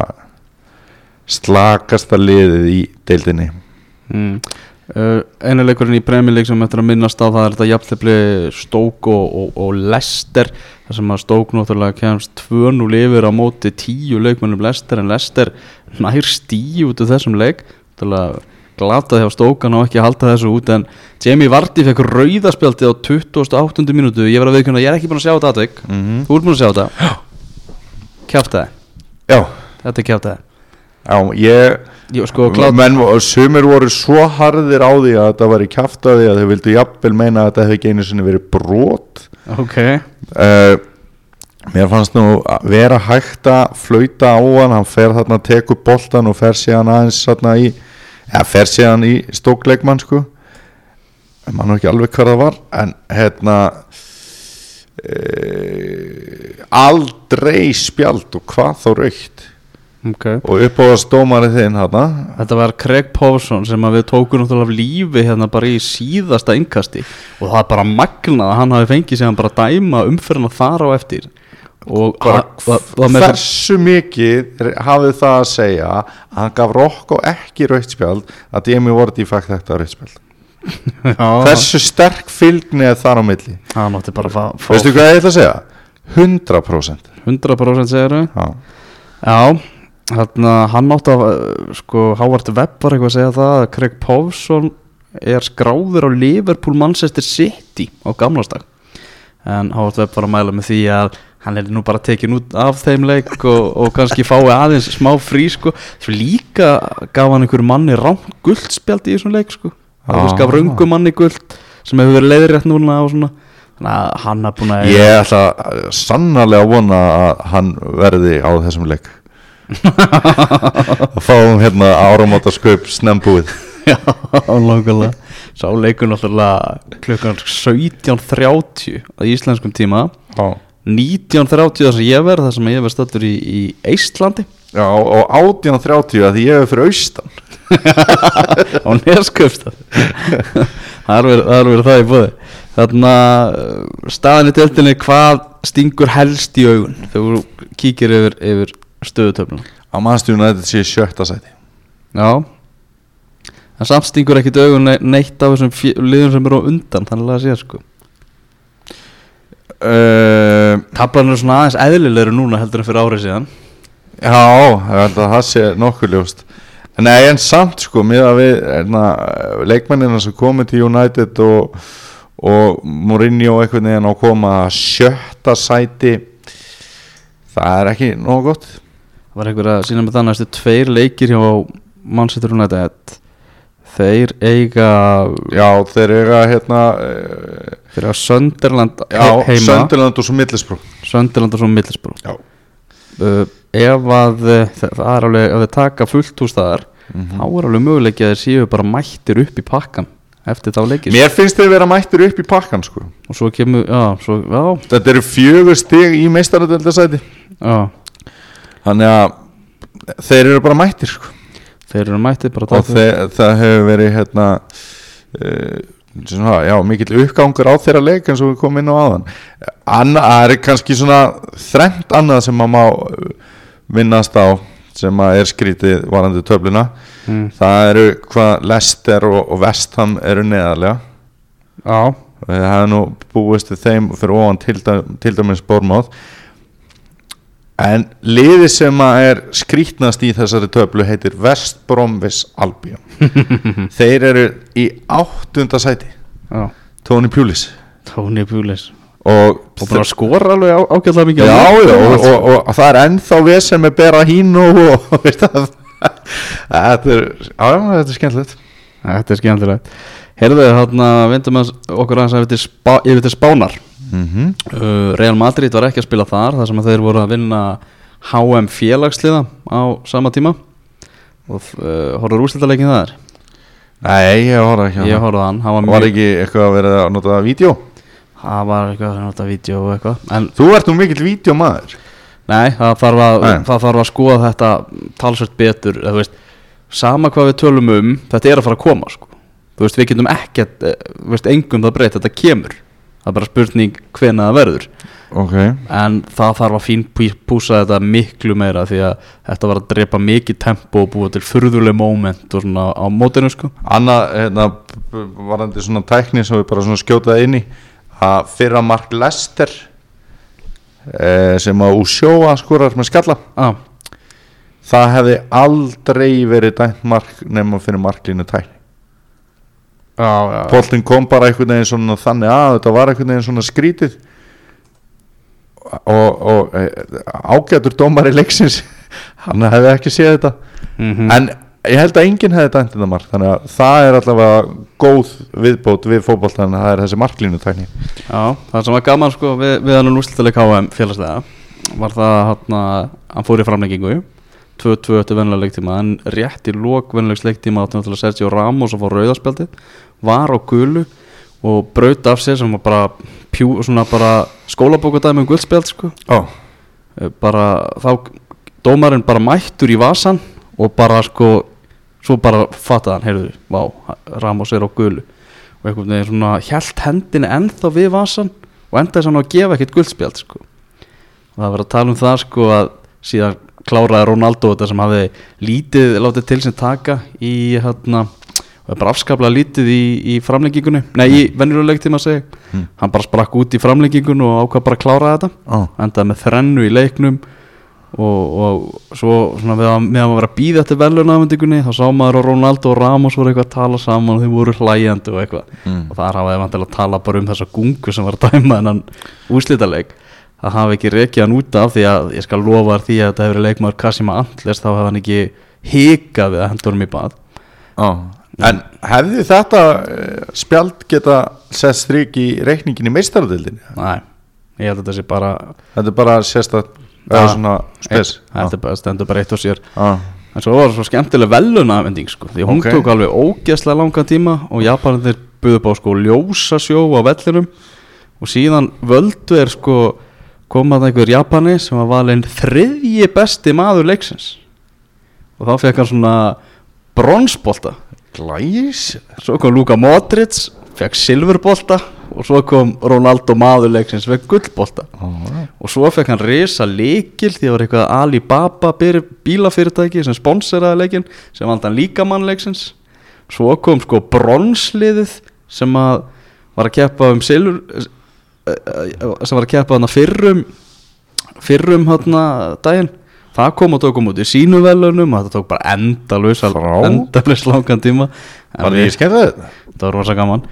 slakasta liðið í deildinni. Mm. uh, Einu leikurinn í League sem eftir að minnast á það er þetta jafntefli Stók og, og, og Lester þar sem að Stók náttúrulega kemst 2-0 yfir á móti 10 leikmennum Lester en Lester nær stíu út af þessum leik. Náttúrulega glata hjá Stókan og ekki halda þessu út en Jamie Vardy fekk rauðaspjaldi á 28. mínútu. Ég verð að viðkjöna, ég er ekki búin að sjá þetta aðveik mm -hmm. þú ert búin að sjá þetta? Kjáftæði, Já, þetta er kjáftæði já, ég Jú, sko, menn, sumir voru svo harðir á því að þetta var í kjaftaði að þau vildu jafnvel meina að þetta hefði ekki einu sinni verið brot. Ok. Uh, Mér fannst nú að vera hægt að flauta á hann, hann fer þarna tekur boltan og fer síðan aðeins þarna í, ja, fer síðan í stókleikmann sko. En mann ekki alveg hvað það var en hérna e, aldrei spjald og hvað þá raukt. Ok. Og upp á að stómari þinn hérna Þetta var Craig Pawson sem við tókum náttúrulega af lífi hérna bara í síðasta innkasti. Og það er bara magnað að hann hafi fengið sig hann bara dæma umferðina þar á eftir og hversu mikið hafið það að segja að hann gaf Rokko ekki raukt spjald að Demi Vorti fæk þetta raukt spjald? Já, hversu sterk fylgni er þar á milli? Hann átti bara að fá, veistu hvað ég ætla að segja? 100% 100% segir þau já, Já, hérna hann átti að sko Howard Webb var eitthvað að segja það að Craig Pawson er skráður á Liverpool Manchester City á gamlastag en Howard Webb var að mæla með því að hann er nú bara tekin út af þeim leik og, og kannski fái aðeins smá frí sko, svo líka gaf hann einhverju manni rámt guldspjald í þessum leik sko, Ah. það gaf röngu manni guld sem hefur verið leiðrétt núna og svona. Þannig að hann er búin að ég ætla sannarlega að vona að hann verði á þessum leik. Að fáum hérna áramótasköp snembúið. Já, langarlega Sá leikur náttúrulega klukkan 17.30 á íslenskum tíma. Já 19.30 þar sem ég verð þar sem ég verð stöldur í, í Eistlandi. Já, og 18.30 að ég er fyrir austan. Á Nesköpstað Það er verið það, í bóði Þarna uh, staðan í teltinni hvað stingur helst í augun? Þegar þú kíkir yfir, yfir stöðutöfluna. Á mannstjónu að þetta sé sjötta sæti. Já. En samt stingur ekkit augun ne- neitt af þessum liðum sem eru á undan þannig að það sé sko uh, Tablan er svona aðeins eðlilegri núna heldur en fyrir árið síðan. Já, ég held að það sé nokkuð ljóst. Nei, en samt sko með að við erna, leikmennina sem komið til United og, og Mourinho einhvern veginn á að koma að sjötta sæti það er ekki nógu gott. Það var einhver að sína með það næstu tveir leikir hjá Manchester United Þeir eiga Já, þeir eiga hérna eh, Þeir eiga Sönderland Já, heima. Sönderland og svo Middlesbrú Sönderland og svo Middlesbrough. Já. uh, Ef að eh, það er alveg ef þeir taka fullt úr staðar þá er alveg möguleiki að þeir séu bara mættir upp í pakkan eftir þá leikir Mér finnst þeir vera mættur upp í pakkan sko. Og svo kemur, já, svo, já, Þetta eru fjögur stig í meistaradöldasæti já. Þannig að þeir eru bara mættir sko þeir eru mættir bara og taka þe það hefur verið hérna uh, svona, já, mikill uppgangur á þeirra leik eins og við komum inn á aðan Anna, það er kannski svona þrengt annað sem maður má uh, minnast á sem að er skrítið varandi töfluna. Mm. það eru hvað Lester og, og Vestham eru neðarlega. Já, það hefur nú búist þeim fyrir ofan til dæmis Bormáð En liði sem að er skrítnast í þessari töflu heitir West Bromwich Albion. Þeir eru í áttunda sæti. Já, Tony Pulis. Tony Pulis. Og, Og búin að skora alveg á, ágætlega mikið já, og, og, og, það er ennþá vesen með bera hín og, og veist það. Þetta er, er skemmtilegt. Þetta er skemmtilegt. Herðu, hérna vindum að okkur aðeins spá, yfir til Spánar mm uh, Real Madrid var ekki að spila þar þar sem að þeir voru að vinna HM félagsliða á sama tíma og uh, horfður úrslitaleikin þar Nei, ég horfði ekki Ég það. horfði hann, var Var ekki eitthvað að vera að nota vídeo? Það var eitthvað að nota vídeo og eitthvað En Þú ert nú mikill vídeomaður nei, það þarf að, það þarf að skoða þetta talsvert betur veist, Sama hvað við tölum um, þetta er að fara að koma sko. Veist, við getum ekkert eh, engum það breytt, þetta kemur Það er bara spurning hvena það verður. Ok. En það þarf að fín púsa þetta miklu meira því að þetta var að drepa mikið tempo og búa til furðuleg moment og svona á mótinu sko. Annað, hérna, varandi svona tækni sem við bara svona skjótaði inn í að fyrra mark Lester eh, sem að Úsjóa skorar með skalla ah, það hefði aldrei verið dæmt mark nema fyrir marklínu tækni Póllin kom bara einhvern veginn svona þannig að þetta var einhvern veginn svona skrítið. Og, og e, ágætur dómar í leiksins hann hefði ekki séð þetta. Mm en ég held að enginn hefði dæmt þetta mark þannig að það er allavega góð viðbót við fótboltan það er þessi marklínu tækni já, það sem var gaman sko við, við hann úrslitaleg HM félagslega var það hann að hann fór í framlengingu 2-2 eftir venlega leiktíma en rétt í lók venlegs leiktíma átti náttúrulega Sergio Ramos að fá rauðarspjaldið var á gulu og braut af sér sem var bara, pjú, bara skólabókudæmi um guldspjald sko. Oh. Bara þá dómarinn bara mættur í vasan og bara sko svo bara fattaði hann, heyrðu, vá Ramos er á gulu. Og einhvern veginn svona hjælt hendinni ennþá við vasan og endaði svona að gefa ekkert guldspjald sko. Og það var að tala um það sko að síðan kláraði Ronaldo þetta sem hafði lítið látið til sem taka í hérna og bara afskaplega lítið í, í framlengingunni nei, í venjuleguleg tíma að segja Mm. hann bara sprakk út í framlengingun og ákvað bara að klára þetta Oh. endaði með þrennu í leiknum og, og svo að, með að vera að býða eftir velunafendingunni þá sá maður að Ronaldo og Ramos voru eitthvað að tala saman og þeir voru hlægjandi og eitthvað Mm. og þar hafa þeir vantilega að tala bara um þessa gungu sem var að dæma þennan úrslítaleik það hafa ekki rekið hann út af því að ég skal lofa því að þetta hefur leikmaður Kassima Andles þá hefði hann ekki hikað við að hendur hann í bað Oh. En hefði þetta eh, spjald geta sett strik í reikningin í meistaradildinni? Næ, ég held að þetta sé bara Þetta er bara sérstætt Ja. eða svona spes þetta stendur bara eitt og sér ah. En svo var það svo skemmtileg velunafending sko, því hún Ok. tók alveg ógeðslega langan tíma og Japanir buðu upp á sko ljósasjó á vellinum og síðan völdu er sko komað einhver Japani sem var valinn þriðji besti maður leiksins. Og þá fekk hann svona bronsbolta. Glæs? Svo kom Luka Modric fekk silfurbolta og svo kom Ronaldo maður leiksins fekk gullbolta. Ah. og svo fekk hann risa leikil því það var eitthvað Alibaba bílafyrirtæki sem sponseraði leikin sem vald hann líka mannleiksins svo kom sko bronsliðið sem að var að keppa um silur sem var að keppa hann fyrrum fyrrum hann daginn. Það kom og tók um út í sínu velunum og þetta tók bara endalus endalus langan tíma. Var ég skemmt þetta? það var rosa gaman.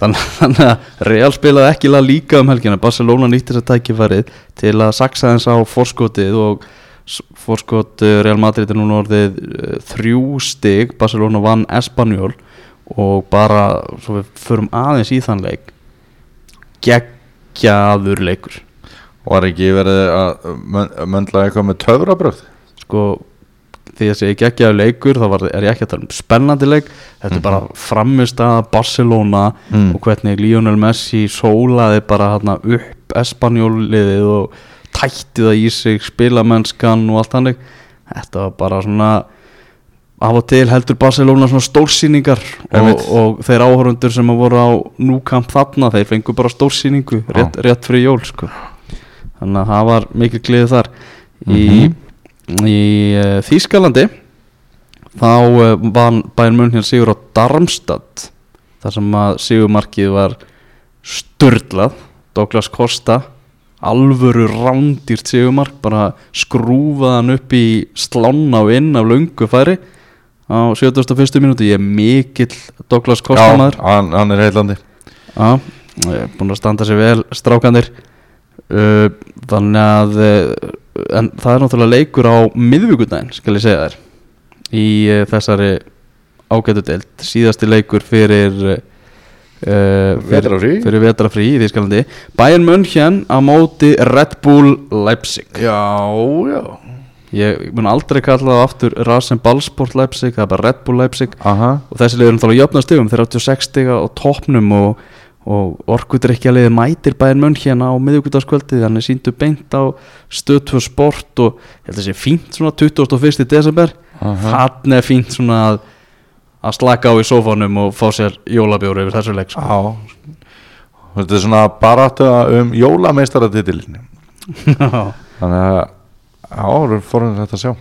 Þann- þannig að Real spilaði ekki líka um helgina. Barcelona nýtti þess að tækifærið til að saksa þess á forskotið og forskot eh, Real Madrid er núna orðið eh, þrjú stig. Barcelona vann Espanyol og bara svo við förum aðeins í þann leik geggjaður leikur Var ekki verið að mön- möndla eitthvað með töfrabröð? sko því að segja geggjaður leikur þá var, er ég ekki að tala um spennandi leik þetta er bara framist að Barcelona Mm. og hvernig Lionel Messi sólaði bara hérna upp Espanjóliðið og tætti það í sig spilamennskan og allt hannig þetta var bara svona af og til heldur Barcelona svona stórsýningar og, og þeir áhörundur sem að voru á núkamp þarna þeir fengu bara stórsýningu rétt, rétt fyrir jól sko. þannig að það var mikil gleði þar. Í, í uh, Þýskalandi þá uh, vann Bayern München sigur á Darmstadt þar sem að sigurmarkið var sturdlað Douglas Costa alvöru rándýrt sigumark bara skrúfaðan upp í slána og inn af löngu færi á 71. minúti ég er mikill Douglas Costa Já, hann, hann er heillandi. Já, búin að standa sér vel strákanir uh, Þannig að uh, En það er náttúrulega leikur á miðvíkudaginn Skal ég segja þér Í uh, þessari ágætu deild. Síðasti leikur fyrir uh, fyrir. Fyrir vetrafrí í Þískalandi Bayern München á móti Red Bull Leipzig. Já, já Ég mun aldrei kalla það aftur Rasen Ballsport Leipzig Það er bara Red Bull Leipzig. Aha. Og þessi liður náttúrulega jöfna stigum þeir áttu 6 stiga á toppnum og, og orkudrykja liði mætir bæinn munn hérna á miðugutaskvöldi þannig síndu beint á stöðtvö sport og ég held að þessi fínt svona 21. desember. Þannig er fínt svona að, að slaka á í sófánum og fá sér jólabjóru yfir þessu leik sko. Þetta er svona baráttu um jólameistaratitilin Þannig að Já, það er fórhundin þetta að sjá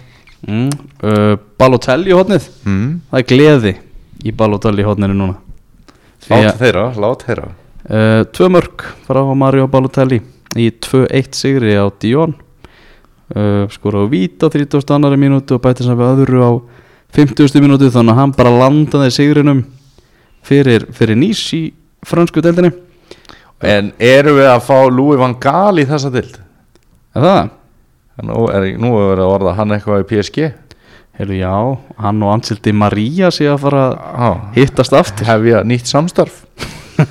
mm, uh, Balotelli í hotnið mm. það er gleði í Balotelli í hotninu núna Því Lát þeirra, lát þeirra Uh, tvö mörg frá Mario Balotelli í 2-1 sigri á Dion uh, skora á Vít á 30. annari mínútu og bæti saman öðru á 50. mínútu þannig að hann bara landaði sigrinum fyrir, fyrir nýs í fransku deildinni En eru við að fá Louis van Gaal í þessa dild? er það? Nú er, nú er verið að orða hann eitthvað í PSG Heyrðu já, hann og Ansildi María sé að fara að hittast aftur. Hefja nýtt samstarf.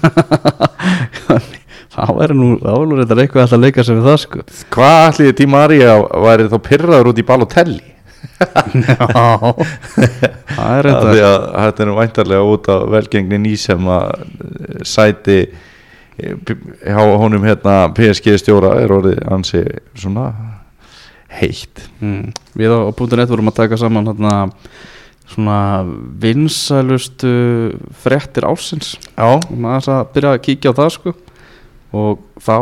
Þá er nú, reyndar eitthvað alltaf að leika sem það sko. Hvað ætliði Di Maria væri þá pyrraður út í Balotelli? Já, það er Því að þetta er nú væntarlega út af velgengni ný sem að eh, sæti eh, hjá honum hérna PSG stjóra er orðið ansi svona heitt. Mm. Við á, .net vorum að taka saman hérna, svona vinsælustu fréttir ásins Já, og maður að byrja að kíkja á það sko. Og þá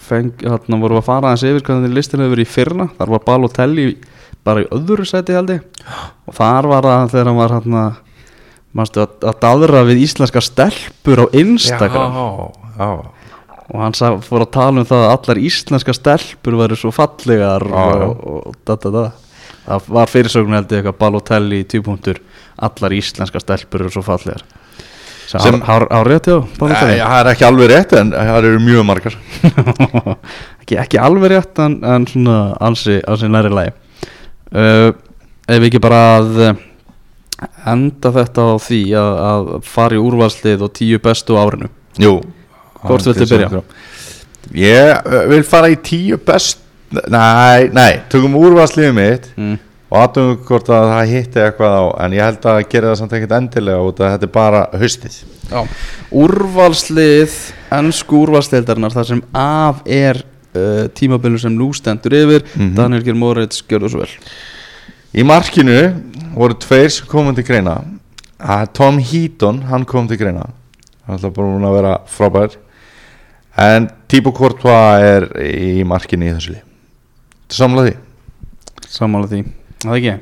feng, hérna, vorum við að fara aðeins yfir hvernig listin hefur verið í fyrna þar var Balotelli bara í öðru seti held ég. Og þar var það þegar hann var hérna Manstu, að, að daðra við íslenska stelpur á Instagram. Já, já og hann sag, fór að tala um það að allar íslenska stelpur væri svo fallegar já. og, og da, da, da. það var fyrirsögn held ég eitthvað Balotelli í típunktur allar íslenska stelpur eru svo fallegar. Sem hár rétt já Balotelli? Það er ekki alveg rétt en það eru mjög margar. Ekki, ekki alveg rétt en, en svona ansi, ansi næri lagi. Uh, ef við ekki bara að eh, enda þetta á því að, að fara í úrvalslið og tíu bestu árinu. Jú Hvort viltu byrja? Ég uh, vil fara í tíu best Nei, nei, tökum úrvarsliðið mitt mm. og aðtöngum hvort að það hitti eitthvað á en ég held að gera það samt ekkert endilega út að þetta er bara haustið Já. Úrvalslið ennsku úrvalsleildarinnar þar sem af er uh, tímabilinu sem nú stendur yfir Mhm. Daniel Geir Moritz gjörðu svo vel Í markinu voru tveir sem komum til greina Tom Heaton, hann kom til greina hann ætla bara að vera frábær en Thibaut Courtois er í markinu í þessu lið. Samla því? Sammála því, það ekki?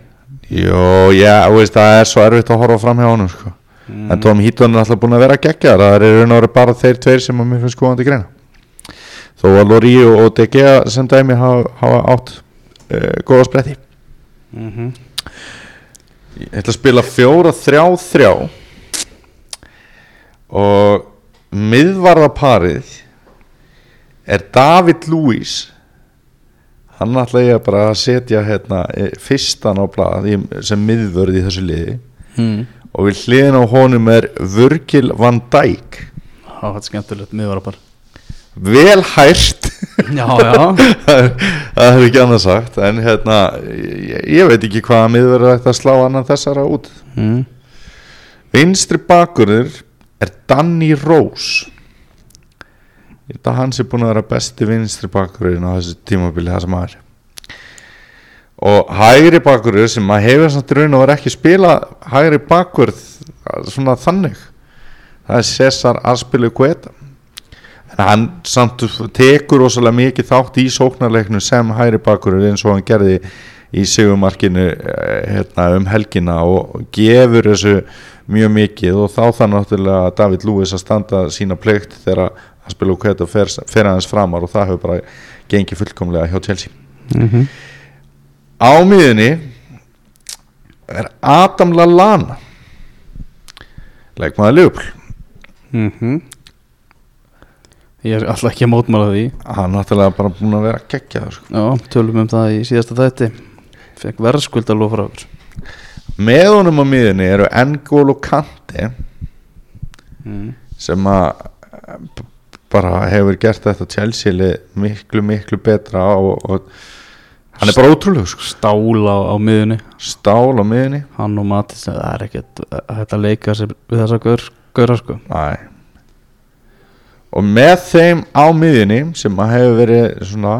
Jó, já, veist, það er svo erfitt að horfa fram hjá honum sko. en Tom Heaton er alltaf búin að vera geggjar það er raun og veru bara þeir tveir sem að mér finnst komandi greina þó að Lori og Gea sem dæmi hafa, hafa átt uh, góða spretti. Mm -hmm. ég ætla að spila fjóra þrjá þrjá. Og miðvarðaparið er David Lewis hann ætla ég bara að setja hérna, eh, fyrstan á blað í- sem miðvörð í þessu liði. Mm. og við hliðin á honum er Virgil van Dijk. Það var skemmtilegt, miðvara bara vel hært. Já, já. Það er- er ekki annað sagt en hérna, ég, ég veit ekki hvaða miðvörð ætti að slá annan þessara út. Mm. vinstri bakurður er Danny Rose ég held að hans er búin að vera besti vinstri bakurinn á þessu tímabili það sem að er og hægri bakurður sem maður hefur samt í raun og verið ekki spila hægri bakurð svona þannig. Það er Cesar Aspilu Guetta en hann samt tekur rosalega mikið þátt í sóknarleiknu sem hægri bakurður eins og hann gerði í sigumarkinu eh, hérna, um helgina og gefur þessu mjög mikið. Og þá þannig náttúrulega David Lewis að standa sína plikt þegar að spila og kveta fer, fer aðeins framar og það hefur bara gengi fullkomlega hjá Chelsea mm -hmm. á miðunni er Adam Lallana leikmaður Liverpool Mhm. Ég er alltaf ekki að mótmála því hann er náttúrulega bara búin að vera geggjaður sko. Já, tölum um það í síðasta þætti Fekk verðskuld að lofa frá okkur með honum á miðunni eru N'Golo Kante mm. sem að bara hefur gert þetta Chelsea miklu miklu betra og, og hann er bara ótrúlega sko. Stál á, á miðunni stál á miðunni Hann og Matis, það er ekkert að leika sér við þessa gaur, gaura sko. Næ. og með þeim á miðunni sem að hefur verið svona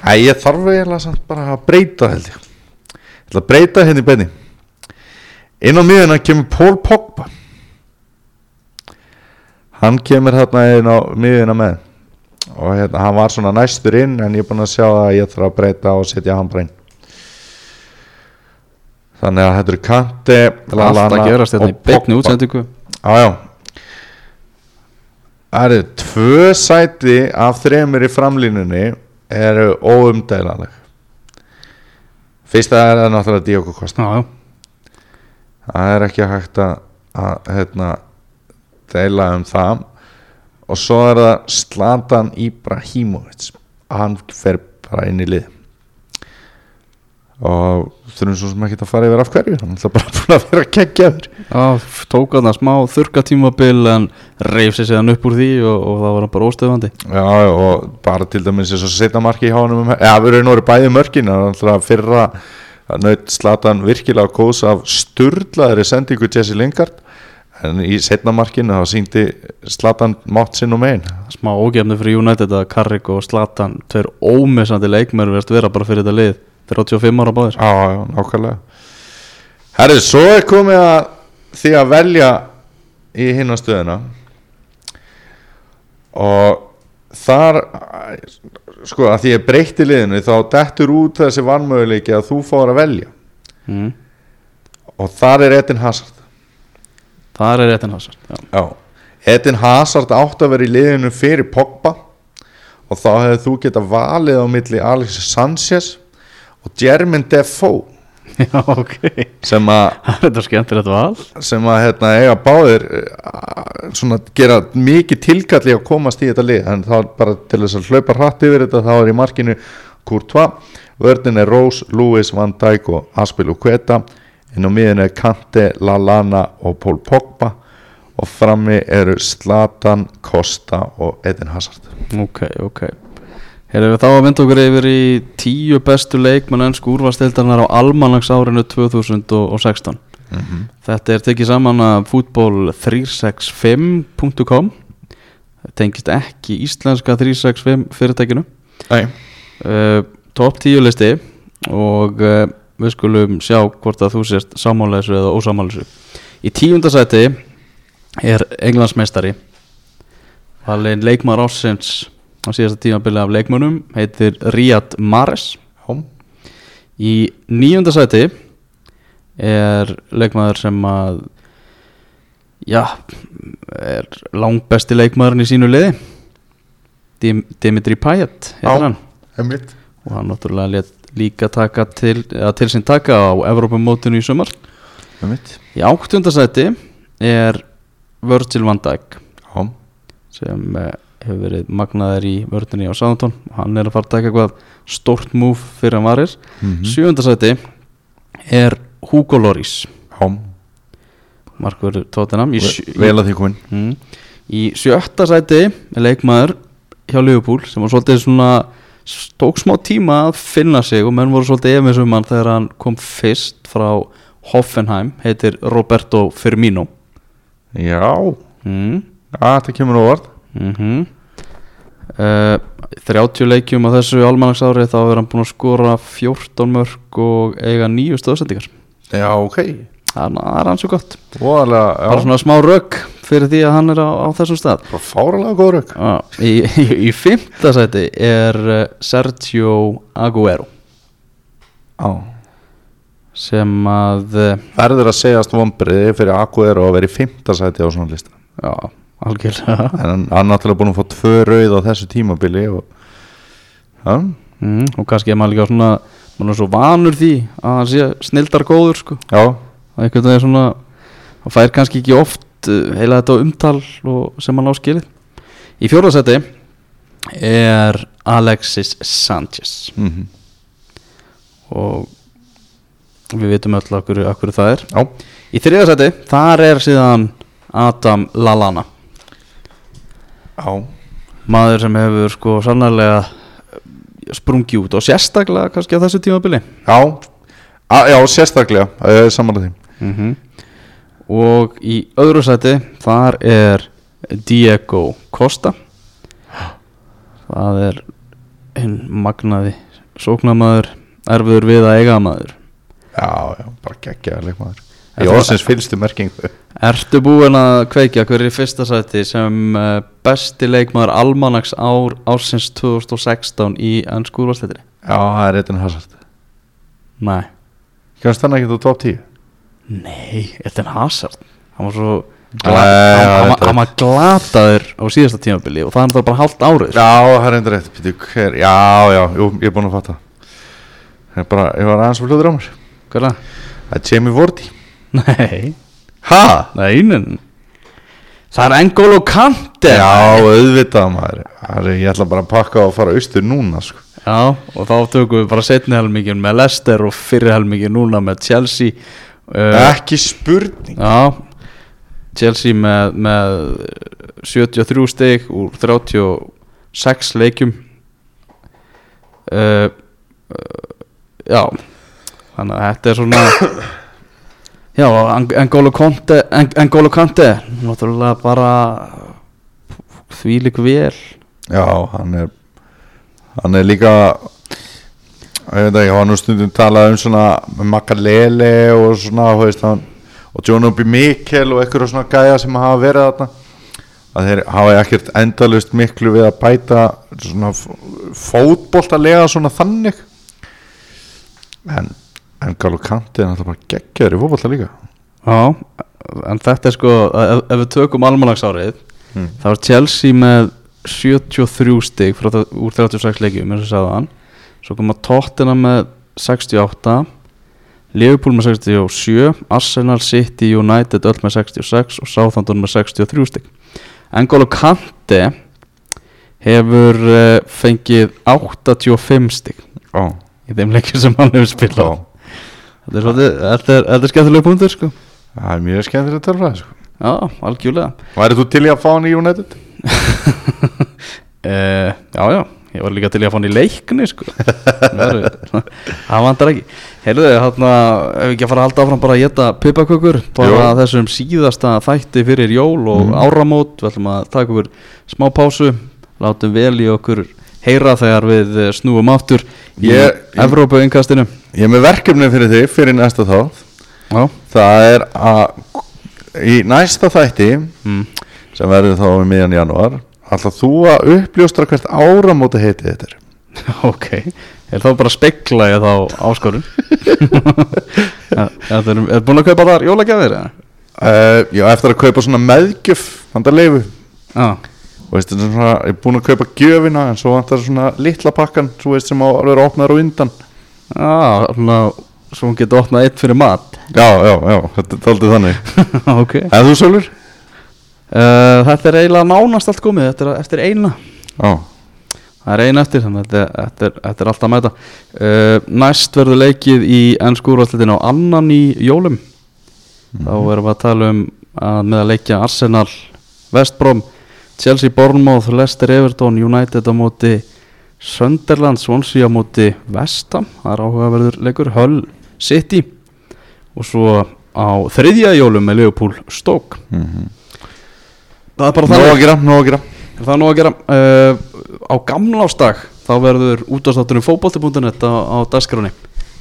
Æ, ég þarf eiginlega samt bara að breyta held ég. Ég ætla að breyta henni benni inn á miðuna kemur Paul Pogba hann kemur hérna inn á miðuna með. Og hérna, hann var svona næstur inn en ég er búinn að sjá að ég þarf að breyta og setja hann inn þannig að þetta eru Kante Allt að gerast hérna í Pogba. útsendingu. Já, já. Það eru tvö sæti af þremur í framlínunni eru óumdælanleg Fyrsta er það náttúrulega Diogo Costa. Já, já, Það er ekki hægt að, að hérna, deila um það. Og svo er það Zlatan Ibrahimovic hann fer bara inn í lið. Og þurfum svo sem ekki að fara yfir af hverju. Hann er bara búin að vera keggjaður já tók hann að smá þurka tímabil en reif sér séðan upp úr því og, og það var bara óstöðvandi. Já, og bara til dæmis eins og setna marki í hánum um, Já, við erum orðið bæði mörkin Alltaf fyrra naut Slatan virkilega kós af sturlaðri sendingu Jesse Lingard En í setna markinu þá síndi Slatan mátt sinn og megin smá ógefni fyrir United að Carrick og Zlatan tveir ómissandi leikmenn verðast vera bara fyrir þetta lið. 35 ára báðir. Já, já, nákvæmlega. Herri, svo er komið að því að velja í hinna stöðuna. Og þar sko að því ég breytti liðinu þá dettur út þessi vannmöguleiki að þú fór að velja. Mm. og þar er Edin Hazard það er réttin Hazard já. Já. Edin Hazard átt að vera í liðinu fyrir Pogba og þá hefði þú geta valið á milli Alexis Sanchez og Jermaine Defoe. Já, ok. Sem að það er þetta skemmtilegt val. sem að hérna, eiga báðir eh, svona gera mikið tilkalli að komast í þetta lið. En þá bara til þess að hlaupa hratt yfir þetta þá er í markinu Courtois vörðin er Rose, Lewis, Van Dijk og Aspil og Kveta inn á miðin er Kante, Lallana og Paul Pogba og frammi eru Zlatan, Costa og Edin Hazard. Ok, ok. Erum við þá að vinda okkur yfir í tíu bestu leikmenn ennsku úrvarsdeildarnar á almanags árinu 2016 mm -hmm. Þetta er tekið saman af fútból365.com tengist ekki íslenska 365 fyrirtækinu. Nei, uh, Top 10 listi og uh, við skulum sjá hvort að þú sést sammálesu eða ósammálesu Í tíundasæti er Englandsmeistari. Valin leikmar ásins á síðasta tímabili af leikmönum heitir Riyad Mahrez. Já, Í níunda sæti er leikmaður sem að já er langbesti leikmaðurinn í sínu liði. Dim Dimitri Payet heitir hann. og hann náttúrulega let líka taka til, til sín taka á Evrópumótinu í sumar. Heimitt Í áttunda sæti er Virgil van Dijk Já, sem eh, hefur verið magnaður í vörðinni á og hann er að fara að taka eitthvað stórt múf fyrir hann varir. Mhm. Sjöfunda sæti er Hugo Loris já. Markur Tottenham í, mm, í sjötta sæti er leikmaður hjá Liverpool sem var svolítið svona tók smá tíma að finna sig og menn voru svolítið efins um hann þegar hann kom fyrst frá Hoffenheim heitir Roberto Firmino. Já, mm, þetta kemur óvart. Mm -hmm. uh, 30 leikjum á þessu almanaksári þá er hann búin að skora 14 mörg og eiga nýju stöðsendingar. Já, ok það er hann svo gott. Bara svona smá rögg fyrir því að hann er á, á þessum stað. Bara fáralega góð Já, í, í, í fymta sæti er uh, Sergio Aguero. Já sem að uh, Verður að segjast vombriði fyrir Aguero að vera í fimmtasæti á svona lista. Já, algjörlega. En hann er náttúrulega búin að fá tvö rauð á þessu tímabili og mm, og kannski er maður líka svona maður er svo vanur því að hann sé snildar góður sko. Já, einhvern veginn svona það fær kannski ekki oft uh, heila þetta umtal og sem hann á skilið. Í fjórðasetti er Alexis Sanchez mm og við vitum öll okkur, okkur það er. Já, í þriðasetti þar er síðan Adam Lallana. Já, maður sem hefur sko sannarlega sprungið út og sérstaklega kannski á þessu tímabili. Já, A, já, sérstaklega, samanlega því mm og í öðru sæti þar er Diego Costa. Það er hinn magnaði sóknamaður erfiður við að eiga maður. Já, já, bara geggjaða leikmaður. Í orðsins fylgstu merkingu. Ertu búinn að kveikja hver er í fyrsta sæti sem eh, besti leikmaður Almanax ár ársins 2016 í ennskúrvarsleitinni? Já, það er eitthvað Hazard. Nei. Kannski þannig ekki þú top 10 Nei, Eden Hazard? Hann var svo hann, var glataður á síðasta tímabili og það er það bara hálft árið. Já, það er eitthvað rétt hver, Já, já, jú, ég er búin að fatta. Er bara, ég var aðeins fyrir hljóður á mér. Hvað er það? Það er Jamie Vorti Nei, Ha? nei, nei. Það er Engolo Kante. Já, auðvitað maður. Er, Ég ætla bara að pakka og fara austur núna sko. Já, og þá tökum við bara setni helmingin með Leicester og fyrri helmingin núna með Chelsea Ekki spurning. Já Chelsea með, með 73 stig úr 36 leikjum. Uh, Já Þannig að þetta er svona Já, N'Golo Kante Ng- N'Golo Kante Náttúrulega bara Þvílík vel Já, hann er Hann er líka Ég veit ekki, hann var nú stundum talað um svona Makalele og svona veist, hann, og John Obi Mikkel og einhverju svona gæja sem hafa verið þarna. Að þeir hafa ekkert endalust miklu við að bæta svona fótboltalega svona þannig. En en Galo Kanti er náttúrulega bara geggjaður í fótbolta líka. Já, en þetta er sko ef, ef við tökum almanagsárið Mm. þá er Chelsea með 73 stig það- úr 36 leikjum eins og sagði hann svo koma Tottenham með 68 Liverpool með 67 Arsenal, City, United öll með 66 og Southampton með 63 stig. N'Golo Kante hefur uh, fengið 85 stig Ó, í þeim leikjum sem hann hefur spilað. Ó, þetta er, er, þetta er skemmtilega punktur sko. Það er mjög skemmtilegt tölfræði sko. Já, algjörlega. Værið þú til í að fá hann í United? uh, Já, já, ég var líka til í að fá hann í leikni sko. Það vandar ekki Heyrðu, hérna, ef ekki að fara að halda áfram bara að geta pipakökur bara þessum síðasta þætti fyrir jól og Mhm. áramót við ætlum að taka okkur smá pásu látum vel í okkur heyra þegar við snúum aftur í Ég- ég- er með verkefni fyrir þig fyrir næsta þátt Já, Það er að í næsta þætti mm. sem verður þá um miðjan janúar ætla þú að uppljóstra hvert áramóta heiti þetta er? Ok. Er þá bara að spekla ég þá áskorun? Ja, Er, er búin að kaupa þar jólagjafir? eða? uh, Já, eftir að kaupa svona meðgjöf handa leifu. Já, og veist, þetta er svona, ég er búin að kaupa gjöfina en svo vantar svona litla pakkan svo veist sem á að vera opnaður á undan. Já, svona Svo hún getur opnað eitt fyrir mat. Já, já, já, þetta er aldrei þannig. Ok. En þú Sölur? Þetta er eiginlega nánast allt komið Þetta er eftir eina. Já, Það er eina eftir Þannig að þetta, er- þetta, er, alltaf að mæta. Uh, Næst verður leikið í ennskúrvarslitin á annan í jólum. Þá erum við að tala um að með að leikja Arsenal, Westbrom Chelsea, Bournemouth, Leicester, Everton United á móti Sunderland, Swansea á móti Vestam, það er áhugaverður leikur Hull, City. Og svo á þriðja jólum með Liverpool, Stoke Það er bara nóg þannig. að gera, nóg að gera. Það er nú að gera? Uh, Á gamlástag þá verður útastátturinn fótbolti.net á, á dagskráni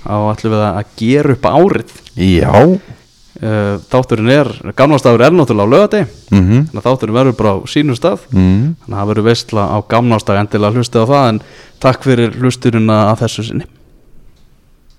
Þá ætlum við að gera upp árið. Já. Uh, Þátturinn er, gamlástagur er náttúrulega á lögati mm -hmm. Þannig að þátturinn verður bara á sínum stað. Mm. Þannig að það verður veistla á gamlástag endilega hlustið á það En takk fyrir hlusturinn að þessu sinni